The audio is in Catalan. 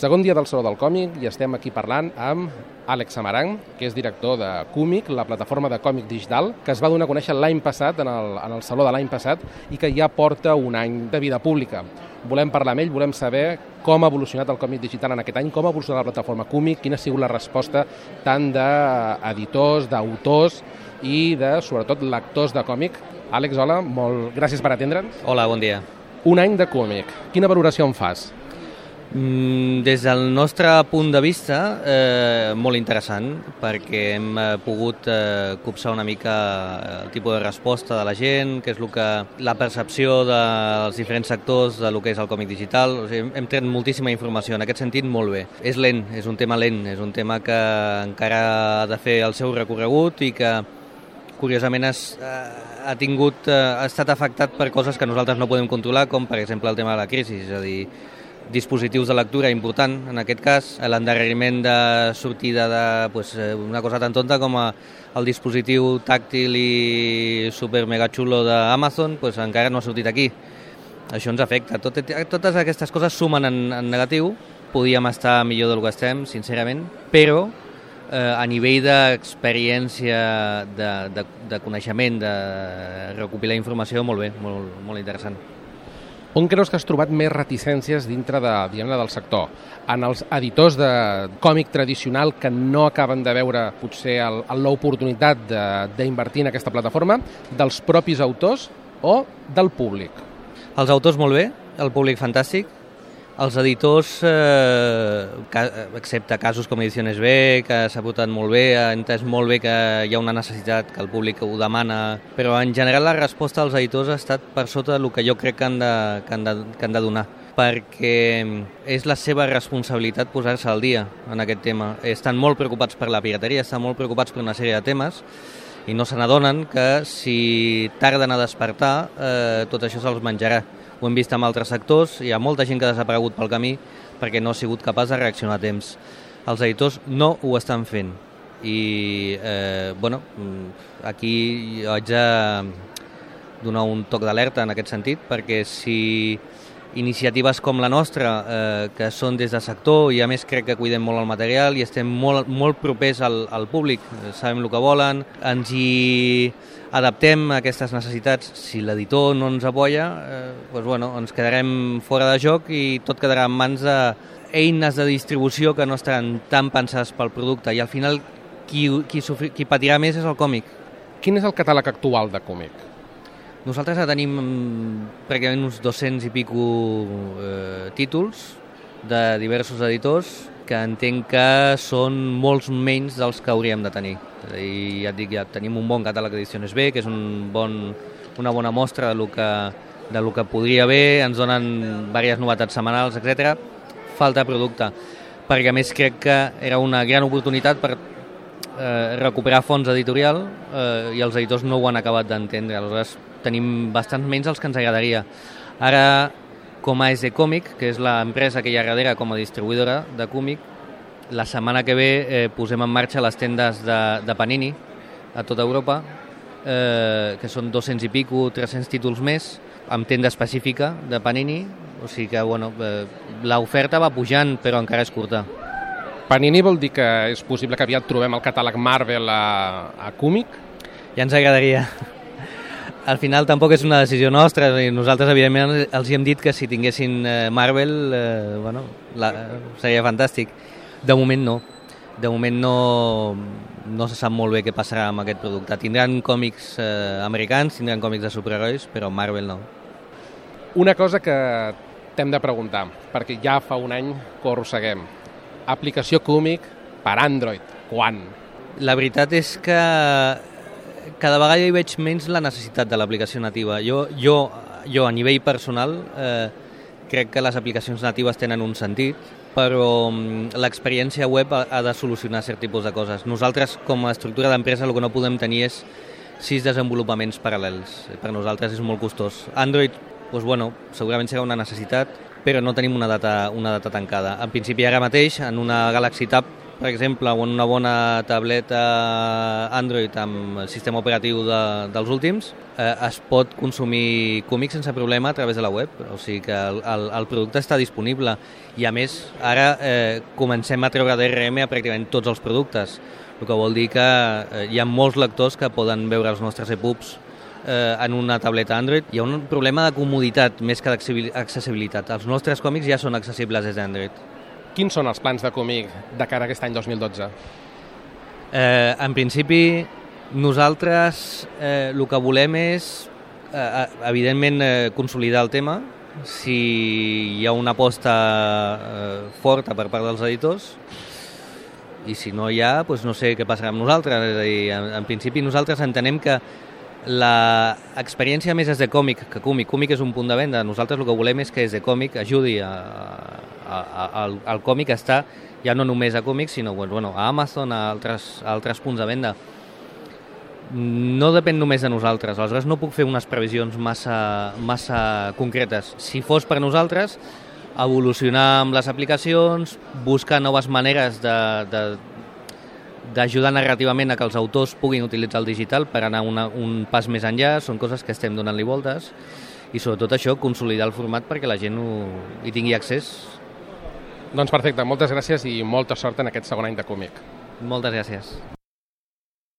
Segon dia del Saló del Còmic i estem aquí parlant amb Àlex Amarang, que és director de Cúmic, la plataforma de còmic digital, que es va donar a conèixer l'any passat, en el, en el Saló de l'any passat, i que ja porta un any de vida pública. Volem parlar amb ell, volem saber com ha evolucionat el còmic digital en aquest any, com ha evolucionat la plataforma Cúmic, quina ha sigut la resposta tant d'editors, d'autors i de, sobretot, lectors de còmic. Àlex, hola, molt gràcies per atendre'ns. Hola, bon dia. Un any de còmic. Quina valoració en fas? Mm, des del nostre punt de vista, eh, molt interessant, perquè hem eh, pogut eh, copsar una mica el tipus de resposta de la gent, que és el que, la percepció dels diferents sectors de lo que és el còmic digital. O sigui, hem tret moltíssima informació, en aquest sentit molt bé. És lent, és un tema lent, és un tema que encara ha de fer el seu recorregut i que curiosament has, eh, ha tingut, eh, ha estat afectat per coses que nosaltres no podem controlar, com per exemple el tema de la crisi, és a dir, dispositius de lectura important, en aquest cas, l'endarreriment de sortida de pues, eh, una cosa tan tonta com el dispositiu tàctil i super mega xulo d'Amazon pues, encara no ha sortit aquí. Això ens afecta. Tot, totes aquestes coses sumen en, en negatiu, podíem estar millor del que estem, sincerament, però eh, a nivell d'experiència, de, de, de coneixement, de recopilar informació, molt bé, molt, molt interessant. On creus que has trobat més reticències dintre de, diguem del sector? En els editors de còmic tradicional que no acaben de veure potser l'oportunitat d'invertir en aquesta plataforma, dels propis autors o del públic? Els autors molt bé, el públic fantàstic, els editors, eh, excepte casos com Ediciones B, que s'ha votat molt bé, ha entès molt bé que hi ha una necessitat, que el públic ho demana, però en general la resposta dels editors ha estat per sota del que jo crec que han de, que han de, que han de donar perquè és la seva responsabilitat posar-se al dia en aquest tema. Estan molt preocupats per la pirateria, estan molt preocupats per una sèrie de temes i no se n'adonen que si tarden a despertar eh, tot això se'ls menjarà ho hem vist amb altres sectors, hi ha molta gent que ha desaparegut pel camí perquè no ha sigut capaç de reaccionar a temps. Els editors no ho estan fent i eh, bueno, aquí haig de donar un toc d'alerta en aquest sentit perquè si iniciatives com la nostra, eh, que són des de sector i a més crec que cuidem molt el material i estem molt, molt propers al, al públic, sabem el que volen, ens hi adaptem a aquestes necessitats. Si l'editor no ens apoya, eh, doncs, bueno, ens quedarem fora de joc i tot quedarà en mans de eines de distribució que no estaran tan pensades pel producte i al final qui, qui, sofri, qui patirà més és el còmic. Quin és el catàleg actual de còmic? Nosaltres ja tenim mm, pràcticament uns 200 i pico eh, títols de diversos editors que entenc que són molts menys dels que hauríem de tenir. I ja et dic, ja tenim un bon catàleg d'edicions B, que és un bon, una bona mostra de lo que, de lo que podria haver, ens donen diverses novetats setmanals, etc. Falta producte, perquè a més crec que era una gran oportunitat per eh, recuperar fons editorial eh, i els editors no ho han acabat d'entendre. Aleshores, tenim bastant menys els que ens agradaria. Ara com a SD Còmic, que és l'empresa que hi ha darrere com a distribuïdora de còmic, la setmana que ve eh, posem en marxa les tendes de, de Panini a tota Europa, eh, que són 200 i pico, 300 títols més, amb tenda específica de Panini, o sigui que bueno, eh, l'oferta va pujant, però encara és curta. Panini vol dir que és possible que aviat trobem el catàleg Marvel a, a còmic? Ja ens agradaria. Al final tampoc és una decisió nostra i nosaltres evidentment els hi hem dit que si tinguessin eh, Marvel eh, bueno, la, seria fantàstic. De moment no. De moment no, no se sap molt bé què passarà amb aquest producte. Tindran còmics eh, americans, tindran còmics de superherois però Marvel no. Una cosa que t'hem de preguntar perquè ja fa un any que ho arrosseguem aplicació còmic per Android, quan? La veritat és que cada vegada hi veig menys la necessitat de l'aplicació nativa. Jo, jo, jo, a nivell personal, eh, crec que les aplicacions natives tenen un sentit, però mm, l'experiència web ha, ha de solucionar cert tipus de coses. Nosaltres, com a estructura d'empresa, el que no podem tenir és sis desenvolupaments paral·lels. Per nosaltres és molt costós. Android, doncs, bueno, segurament serà una necessitat, però no tenim una data, una data tancada. En principi, ara mateix, en una Galaxy Tab per exemple, o en una bona tableta Android amb sistema operatiu de, dels últims, eh, es pot consumir còmics sense problema a través de la web, o sigui que el, el, el producte està disponible i a més ara eh, comencem a treure DRM a pràcticament tots els productes, el que vol dir que eh, hi ha molts lectors que poden veure els nostres e-pubs eh, en una tableta Android. Hi ha un problema de comoditat més que d'accessibilitat. Els nostres còmics ja són accessibles des d'Android. Quins són els plans de còmic de cara a aquest any 2012? Eh, en principi, nosaltres eh, el que volem és, eh, evidentment, eh, consolidar el tema. Si hi ha una aposta eh, forta per part dels editors, i si no hi ha, doncs no sé què passarà amb nosaltres. És a dir, en, en principi nosaltres entenem que la experiència més és de còmic que còmic. Còmic és un punt de venda. Nosaltres el que volem és que és de còmic ajudi a, a, a, al, al còmic a estar ja no només a còmics, sinó bueno, a Amazon, a altres, a altres punts de venda. No depèn només de nosaltres, aleshores no puc fer unes previsions massa, massa concretes. Si fos per nosaltres, evolucionar amb les aplicacions, buscar noves maneres de, de, d'ajudar narrativament a que els autors puguin utilitzar el digital per anar una, un pas més enllà, són coses que estem donant-li voltes i sobretot això, consolidar el format perquè la gent ho, hi tingui accés. Doncs perfecte, moltes gràcies i molta sort en aquest segon any de còmic. Moltes gràcies.